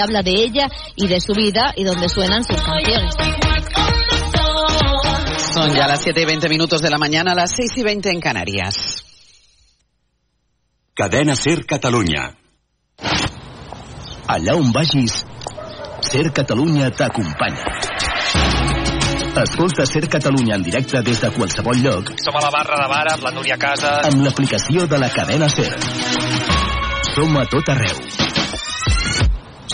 habla de ella y de su vida y donde suenan sus canciones. Son ya las 7 y 20 minutos de la mañana, las 6 y 20 en Canarias. Cadena Ser Catalunya. Allà on vagis, Ser Catalunya t'acompanya. Escolta Ser Catalunya en directe des de qualsevol lloc Som a la barra de bar amb la Núria Casas. amb l'aplicació de la cadena Ser. Som a tot arreu.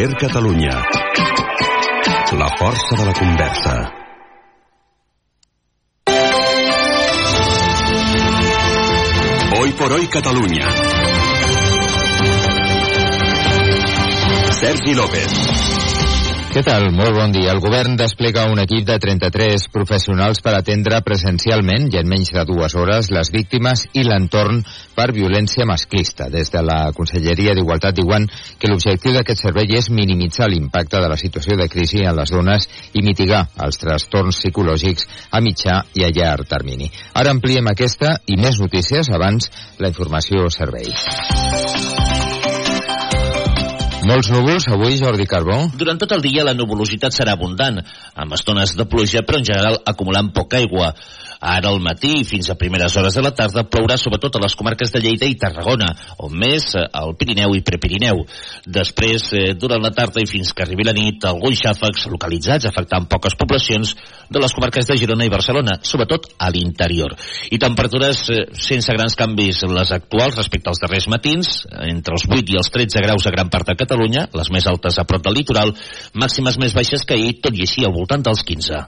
Ser Catalunya. La força de la conversa. Hoy por hoy Catalunya. Sergi López. Què tal? Molt bon dia. El govern desplega un equip de 33 professionals per atendre presencialment i en menys de dues hores les víctimes i l'entorn per violència masclista. Des de la Conselleria d'Igualtat diuen que l'objectiu d'aquest servei és minimitzar l'impacte de la situació de crisi en les dones i mitigar els trastorns psicològics a mitjà i a llarg termini. Ara ampliem aquesta i més notícies abans la informació servei. Molts núvols avui, Jordi Carbó. Durant tot el dia la nuvolositat serà abundant, amb estones de pluja, però en general acumulant poca aigua. Ara al matí i fins a primeres hores de la tarda plourà sobretot a les comarques de Lleida i Tarragona, on més eh, al Pirineu i Prepirineu. Després, eh, durant la tarda i fins que arribi la nit, alguns xàfecs localitzats afectant poques poblacions de les comarques de Girona i Barcelona, sobretot a l'interior. I temperatures eh, sense grans canvis les actuals respecte als darrers matins, entre els 8 i els 13 graus a gran part de Catalunya, les més altes a prop del litoral, màximes més baixes que ahir, tot i així al voltant dels 15.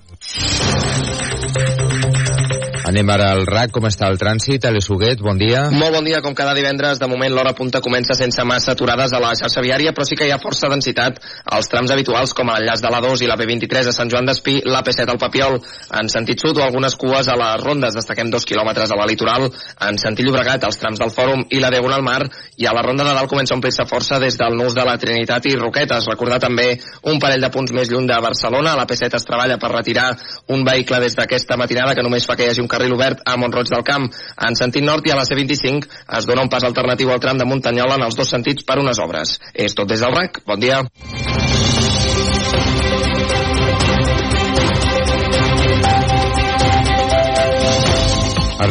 Anem ara al RAC. Com està el trànsit? Alex Huguet, bon dia. Molt bon dia, com cada divendres. De moment l'hora punta comença sense massa aturades a la xarxa viària, però sí que hi ha força densitat als trams habituals, com l'enllaç de l'A2 i la P23 a Sant Joan d'Espí, l'AP7 al Papiol, en sentit sud o algunes cues a les rondes. Destaquem dos quilòmetres a la litoral, en sentit Llobregat, als trams del Fòrum i la Diagonal Mar, i a la ronda de dalt comença a omplir-se força des del nus de la Trinitat i Roquetes. Recordar també un parell de punts més lluny de Barcelona. A la P7 es treballa per retirar un vehicle des d'aquesta matinada que només fa que hi hagi un carril obert a Montroig del Camp en sentit nord i a la C25 es dona un pas alternatiu al tram de Muntanyola en els dos sentits per unes obres. És tot des del RAC. Bon dia.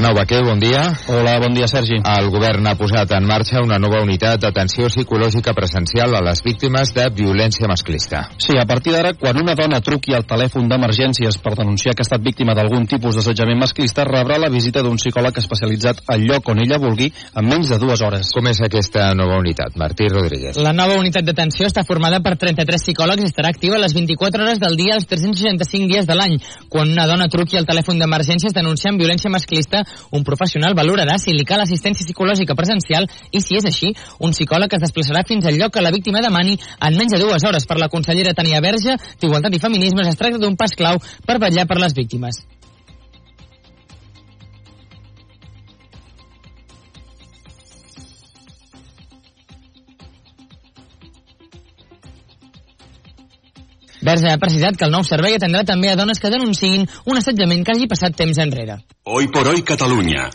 Arnau Baquer, bon dia. Hola, bon dia, Sergi. El govern ha posat en marxa una nova unitat d'atenció psicològica presencial a les víctimes de violència masclista. Sí, a partir d'ara, quan una dona truqui al telèfon d'emergències per denunciar que ha estat víctima d'algun tipus d'assetjament masclista, rebrà la visita d'un psicòleg especialitzat al lloc on ella vulgui en menys de dues hores. Com és aquesta nova unitat? Martí Rodríguez. La nova unitat d'atenció està formada per 33 psicòlegs i estarà activa les 24 hores del dia els 365 dies de l'any. Quan una dona truqui al telèfon d'emergències denunciant violència masclista, un professional valorarà si li cal assistència psicològica presencial i, si és així, un psicòleg es desplaçarà fins al lloc que la víctima demani en menys de dues hores per la consellera Tania Verge d'Igualtat i Feminismes es tracta d'un pas clau per vetllar per les víctimes. Verge ha precisat que el nou servei atendrà també a dones que denunciïn un assetjament que hagi passat temps enrere. Hoy por hoy Catalunya.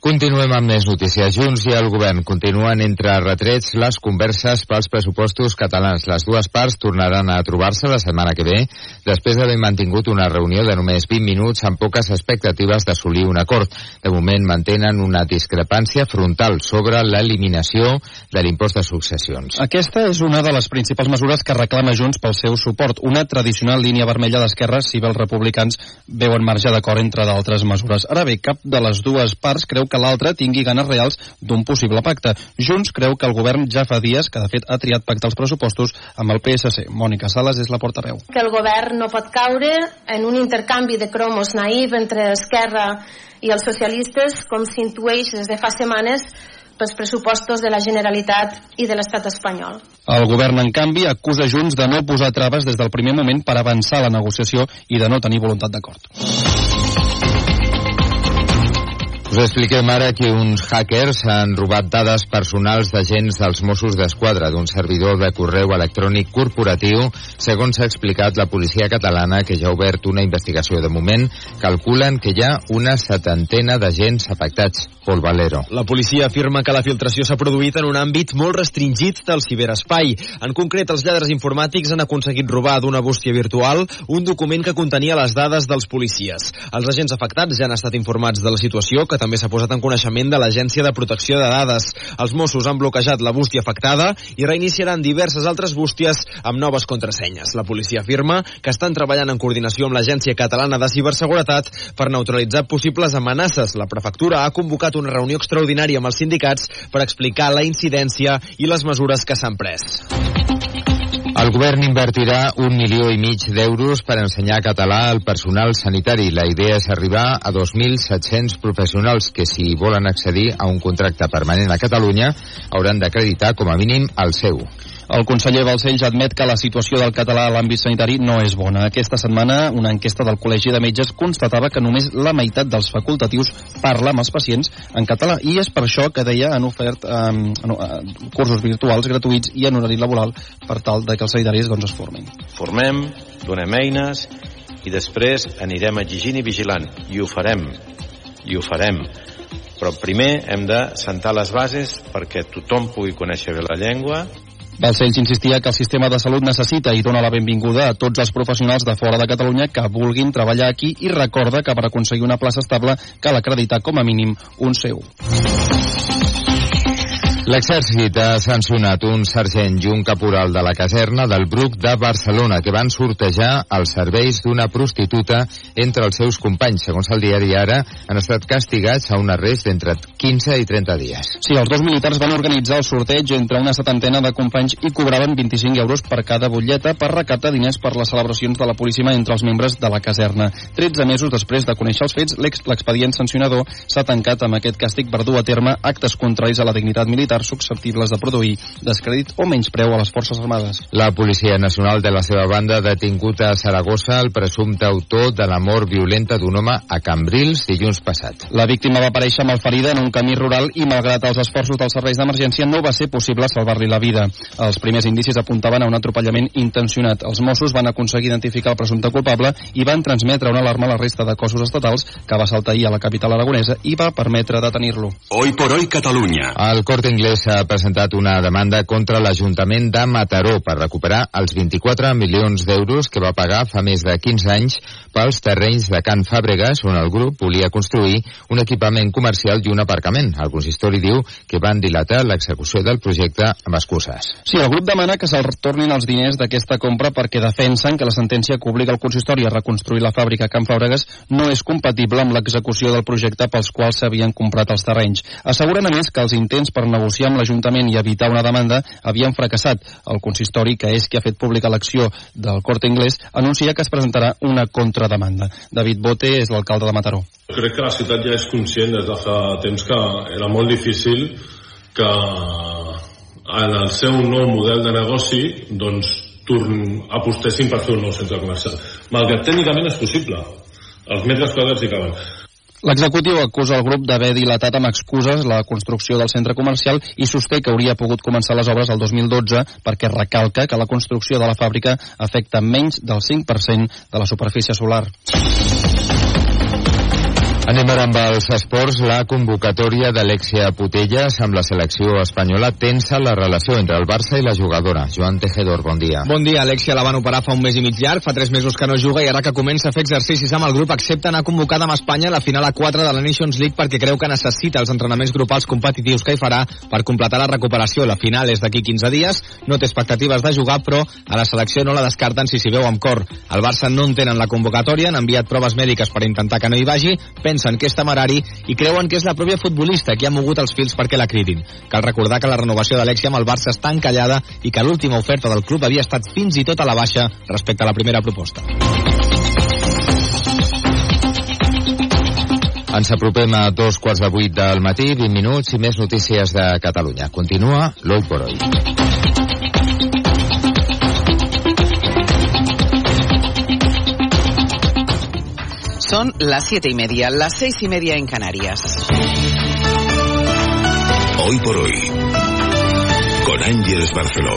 Continuem amb més notícies. Junts i el govern continuen entre retrets les converses pels pressupostos catalans. Les dues parts tornaran a trobar-se la setmana que ve després d'haver mantingut una reunió de només 20 minuts amb poques expectatives d'assolir un acord. De moment mantenen una discrepància frontal sobre l'eliminació de l'impost de successions. Aquesta és una de les principals mesures que reclama Junts pel seu suport, una tradicional línia vermella d'esquerra si bé els republicans veuen marge d'acord entre d'altres mesures. Ara bé, cap de les dues parts creu que l'altre tingui ganes reals d'un possible pacte. Junts creu que el govern ja fa dies que de fet ha triat pactar els pressupostos amb el PSC. Mònica Sales és la portaveu. Que el govern no pot caure en un intercanvi de cromos naïf entre Esquerra i els socialistes, com s'intueix des de fa setmanes, pels pressupostos de la Generalitat i de l'Estat espanyol. El govern, en canvi, acusa Junts de no posar traves des del primer moment per avançar la negociació i de no tenir voluntat d'acord. Us expliquem ara que uns hackers han robat dades personals d'agents dels Mossos d'Esquadra d'un servidor de correu electrònic corporatiu. Segons s'ha explicat la policia catalana, que ja ha obert una investigació de moment, calculen que hi ha una setantena d'agents afectats. Pol Valero. La policia afirma que la filtració s'ha produït en un àmbit molt restringit del ciberespai. En concret, els lladres informàtics han aconseguit robar d'una bústia virtual un document que contenia les dades dels policies. Els agents afectats ja han estat informats de la situació, que també s'ha posat en coneixement de l'Agència de Protecció de Dades. Els Mossos han bloquejat la bústia afectada i reiniciaran diverses altres bústies amb noves contrasenyes. La policia afirma que estan treballant en coordinació amb l'Agència Catalana de Ciberseguretat per neutralitzar possibles amenaces. La prefectura ha convocat una reunió extraordinària amb els sindicats per explicar la incidència i les mesures que s'han pres. El govern invertirà un milió i mig d'euros per ensenyar català al personal sanitari. La idea és arribar a 2.700 professionals que, si volen accedir a un contracte permanent a Catalunya, hauran d'acreditar com a mínim el seu. El conseller Balcells admet que la situació del català a l'àmbit sanitari no és bona. Aquesta setmana, una enquesta del Col·legi de Metges constatava que només la meitat dels facultatius parla amb els pacients en català i és per això que deia han ofert eh, cursos virtuals gratuïts i en horari laboral per tal de que els sanitaris doncs, es formin. Formem, donem eines i després anirem exigint i vigilant i ho farem i ho farem però primer hem de sentar les bases perquè tothom pugui conèixer bé la llengua Balcells insistia que el sistema de salut necessita i dona la benvinguda a tots els professionals de fora de Catalunya que vulguin treballar aquí i recorda que per aconseguir una plaça estable cal acreditar com a mínim un seu. L'exèrcit ha sancionat un sergent i un caporal de la caserna del Bruc de Barcelona que van sortejar els serveis d'una prostituta entre els seus companys. Segons el diari Ara, han estat castigats a un arrest d'entre 15 i 30 dies. Sí, els dos militars van organitzar el sorteig entre una setantena de companys i cobraven 25 euros per cada butlleta per recaptar diners per les celebracions de la Puríssima entre els membres de la caserna. 13 mesos després de conèixer els fets, l'expedient sancionador s'ha tancat amb aquest càstig per dur a terme actes contraris a la dignitat militar susceptibles de produir descrèdit o menyspreu a les Forces Armades. La Policia Nacional de la seva banda ha detingut a Saragossa el presumpte autor de la mort violenta d'un home a Cambrils dilluns passat. La víctima va aparèixer ferida en un camí rural i malgrat els esforços dels serveis d'emergència no va ser possible salvar-li la vida. Els primers indicis apuntaven a un atropellament intencionat. Els Mossos van aconseguir identificar el presumpte culpable i van transmetre una alarma a la resta de cossos estatals que va saltar ahir a la capital aragonesa i va permetre detenir-lo. Hoy por hoy Catalunya. El Corte Inglés s'ha presentat una demanda contra l'Ajuntament de Mataró per recuperar els 24 milions d'euros que va pagar fa més de 15 anys pels terrenys de Can Fàbregas on el grup volia construir un equipament comercial i un aparcament. El consistori diu que van dilatar l'execució del projecte amb excuses. Sí, el grup demana que se'ls retornin els diners d'aquesta compra perquè defensen que la sentència que obliga el consistori a reconstruir la fàbrica Can Fàbregas no és compatible amb l'execució del projecte pels quals s'havien comprat els terrenys. Asseguren a més que els intents per negociar negociar amb l'Ajuntament i evitar una demanda havien fracassat. El consistori, que és qui ha fet pública l'acció del Corte Inglés, anuncia que es presentarà una contrademanda. David Bote és l'alcalde de Mataró. Crec que la ciutat ja és conscient des de fa temps que era molt difícil que en el seu nou model de negoci doncs torn, apostessin per fer un nou centre comercial. Malgrat tècnicament és possible. Els metres quadrats hi caben. L'executiu acusa el grup d'haver dilatat amb excuses la construcció del centre comercial i sosté que hauria pogut començar les obres el 2012 perquè recalca que la construcció de la fàbrica afecta menys del 5% de la superfície solar. Anem ara amb els esports. La convocatòria d'Alexia Putelles amb la selecció espanyola tensa la relació entre el Barça i la jugadora. Joan Tejedor, bon dia. Bon dia. Alexia la van operar fa un mes i mig llarg, fa tres mesos que no juga i ara que comença a fer exercicis amb el grup accepta anar convocada amb Espanya a la final a 4 de la Nations League perquè creu que necessita els entrenaments grupals competitius que hi farà per completar la recuperació. La final és d'aquí 15 dies, no té expectatives de jugar, però a la selecció no la descarten si s'hi veu amb cor. El Barça no entenen la convocatòria, han enviat proves mèdiques per intentar que no hi vagi, pensen que és temerari i creuen que és la pròpia futbolista qui ha mogut els fils perquè la cridin. Cal recordar que la renovació d'Alexia amb el Barça està encallada i que l'última oferta del club havia estat fins i tot a la baixa respecte a la primera proposta. Ens apropem a dos quarts de vuit del matí, 20 minuts i més notícies de Catalunya. Continua l'Oi por Hoy. Son las siete y media, las seis y media en Canarias. Hoy por hoy. Con Ángeles Barceló.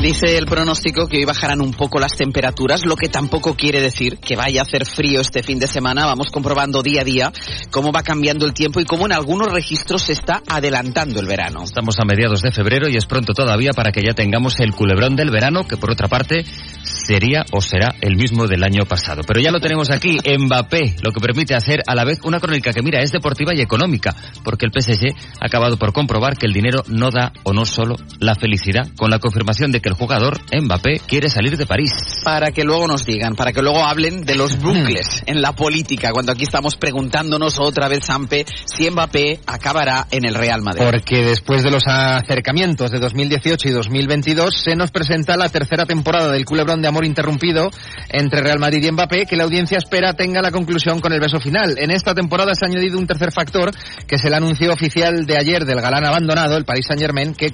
Dice el pronóstico que hoy bajarán un poco las temperaturas, lo que tampoco quiere decir que vaya a hacer frío este fin de semana. Vamos comprobando día a día cómo va cambiando el tiempo y cómo en algunos registros se está adelantando el verano. Estamos a mediados de febrero y es pronto todavía para que ya tengamos el culebrón del verano, que por otra parte sería o será el mismo del año pasado. Pero ya lo tenemos aquí, Mbappé, lo que permite hacer a la vez una crónica que mira es deportiva y económica, porque el PSG ha acabado por comprobar que el dinero no da o no solo la felicidad, con la confirmación de que el jugador Mbappé quiere salir de París. Para que luego nos digan, para que luego hablen de los bucles en la política, cuando aquí estamos preguntándonos otra vez, Sampe, si Mbappé acabará en el Real Madrid. Porque después de los acercamientos de 2018 y 2022 se nos presenta la tercera temporada del culebrón de amor interrumpido entre Real Madrid y Mbappé, que la audiencia espera tenga la conclusión con el beso final. En esta temporada se ha añadido un tercer factor, que es el anuncio oficial de ayer del galán abandonado, el Paris Saint Germain, que